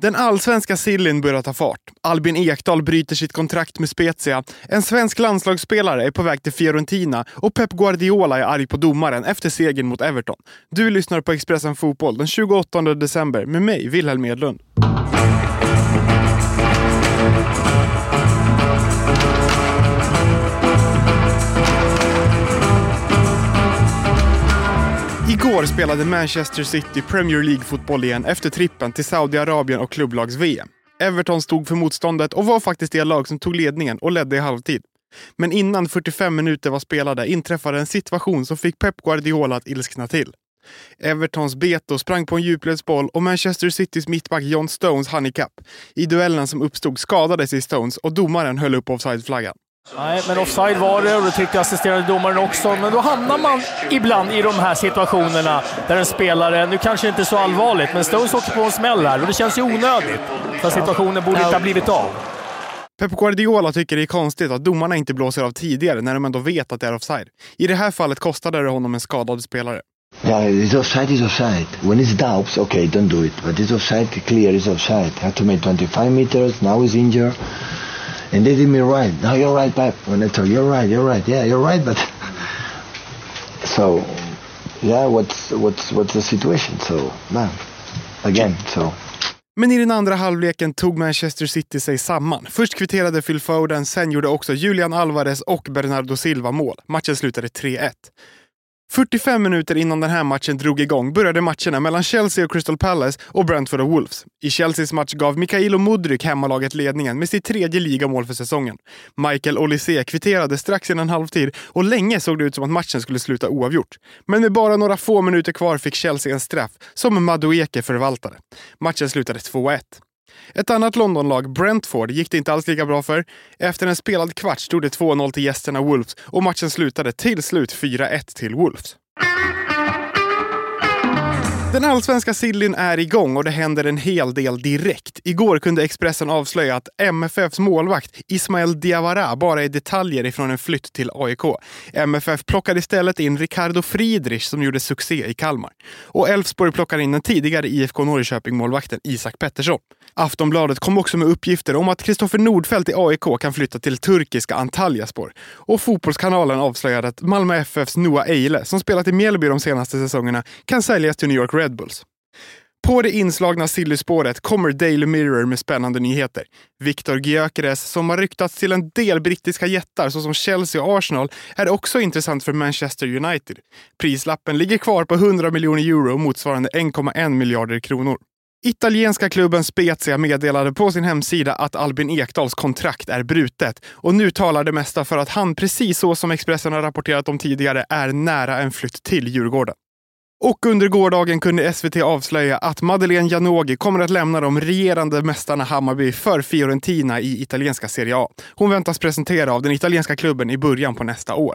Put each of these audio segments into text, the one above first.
Den allsvenska sillin börjar ta fart. Albin Ekdal bryter sitt kontrakt med Spezia. En svensk landslagsspelare är på väg till Fiorentina och Pep Guardiola är arg på domaren efter segern mot Everton. Du lyssnar på Expressen Fotboll den 28 december med mig, Wilhelm Edlund. Igår spelade Manchester City Premier League-fotboll igen efter trippen till Saudiarabien och klubblags-VM. Everton stod för motståndet och var faktiskt det lag som tog ledningen och ledde i halvtid. Men innan 45 minuter var spelade inträffade en situation som fick Pep Guardiola att ilskna till. Evertons Beto sprang på en djupledsboll och Manchester Citys mittback John Stones hann ikapp. I duellen som uppstod skadade sig Stones och domaren höll upp offside-flaggan. Nej, men offside var det och det tyckte assisterande domaren också. Men då hamnar man ibland i de här situationerna där en spelare, nu kanske inte så allvarligt, men Stones åker på en smäll här och det känns ju onödigt. För situationen borde inte ha blivit av. Pep Guardiola tycker det är konstigt att domarna inte blåser av tidigare när de ändå vet att det är offside. I det här fallet kostade det honom en skadad spelare. Yeah, it's offside is offside. When it's doubts, okay, don't do it. But it's offside, clear it's offside. Had to make 25 meters, now he's injured. And they did me right. No, you're right, Pep. When I told you're right, you're right. Yeah, you're right, but so yeah, what's what's what's the situation? So man, again, so. Men i den andra halvleken tog Manchester City sig samman. Först kvitterade Phil Foden, sen gjorde också Julian Alvarez och Bernardo Silva mål. Matchen slutade 3-1. 45 minuter innan den här matchen drog igång började matcherna mellan Chelsea och Crystal Palace och Brentford och Wolves. I Chelseas match gav Mikhailo Mudryk hemmalaget ledningen med sitt tredje ligamål för säsongen. Michael Olise kvitterade strax innan halvtid och länge såg det ut som att matchen skulle sluta oavgjort. Men med bara några få minuter kvar fick Chelsea en straff som Madueke förvaltade. Matchen slutade 2-1. Ett annat Londonlag, Brentford, gick det inte alls lika bra för. Efter en spelad kvart stod det 2-0 till gästerna Wolves och matchen slutade till slut 4-1 till Wolves. Den allsvenska sillyn är igång och det händer en hel del direkt. Igår kunde Expressen avslöja att MFFs målvakt Ismael Diawara bara är detaljer ifrån en flytt till AIK. MFF plockade istället in Ricardo Friedrich som gjorde succé i Kalmar. Och Elfsborg plockar in den tidigare IFK Norrköping-målvakten Isak Pettersson. Aftonbladet kom också med uppgifter om att Kristoffer Nordfeldt i AIK kan flytta till turkiska Antalyaspor. Och Fotbollskanalen avslöjade att Malmö FFs Noah Eile, som spelat i Mjällby de senaste säsongerna, kan säljas till New York Red Bulls. På det inslagna sillyspåret kommer Daily Mirror med spännande nyheter. Viktor Gyökeres, som har ryktats till en del brittiska jättar såsom Chelsea och Arsenal, är också intressant för Manchester United. Prislappen ligger kvar på 100 miljoner euro motsvarande 1,1 miljarder kronor. Italienska klubben Spezia meddelade på sin hemsida att Albin Ekdals kontrakt är brutet och nu talar det mesta för att han, precis så som Expressen har rapporterat om tidigare, är nära en flytt till Djurgården. Och under gårdagen kunde SVT avslöja att Madeleine Janogy kommer att lämna de regerande mästarna Hammarby för Fiorentina i italienska Serie A. Hon väntas presentera av den italienska klubben i början på nästa år.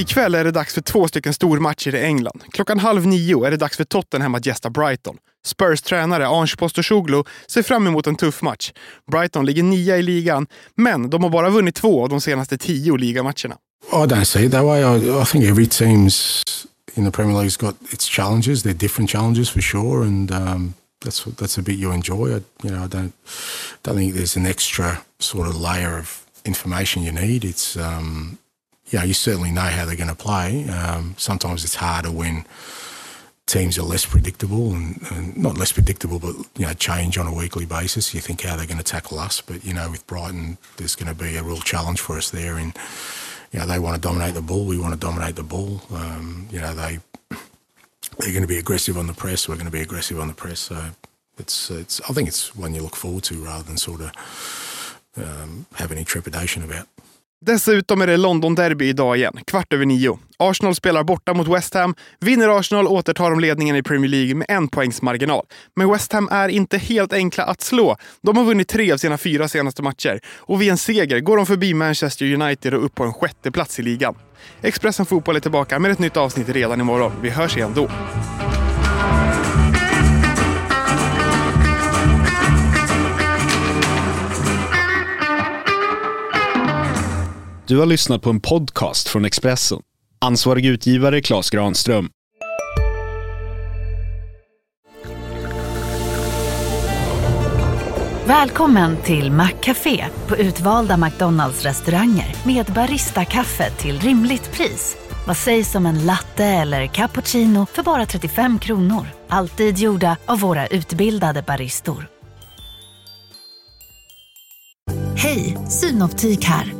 Ikväll är det dags för två stycken stormatcher i England. Klockan halv nio är det dags för Tottenham att gästa Brighton. Spurs tränare Ange Postecoglou ser fram emot en tuff match. Brighton ligger nia i ligan, men de har bara vunnit två av de senaste tio ligamatcherna. I don't see it that way. I, I think every team's in the Premier League's got its challenges. They're different challenges for sure, and um, that's that's a bit you enjoy. I, you know, I don't don't think there's an extra sort of layer of information you need. It's um, you know, you certainly know how they're going to play. Um, sometimes it's harder when teams are less predictable and, and, not less predictable, but you know, change on a weekly basis. You think how they're going to tackle us, but you know, with Brighton, there's going to be a real challenge for us there. And you know, they want to dominate the ball. We want to dominate the ball. Um, you know, they they're going to be aggressive on the press. We're going to be aggressive on the press. So it's it's. I think it's one you look forward to rather than sort of um, have any trepidation about. Dessutom är det London-derby idag igen, kvart över nio. Arsenal spelar borta mot West Ham. Vinner Arsenal återtar de ledningen i Premier League med en poängs marginal. Men West Ham är inte helt enkla att slå. De har vunnit tre av sina fyra senaste matcher och vid en seger går de förbi Manchester United och upp på en sjätte plats i ligan. Expressen Fotboll är tillbaka med ett nytt avsnitt redan imorgon. Vi hörs igen då. Du har lyssnat på en podcast från Expressen. Ansvarig utgivare Klas Granström. Välkommen till Maccafé på utvalda McDonalds restauranger med Baristakaffe till rimligt pris. Vad sägs om en latte eller cappuccino för bara 35 kronor? Alltid gjorda av våra utbildade baristor. Hej, Synoptik här.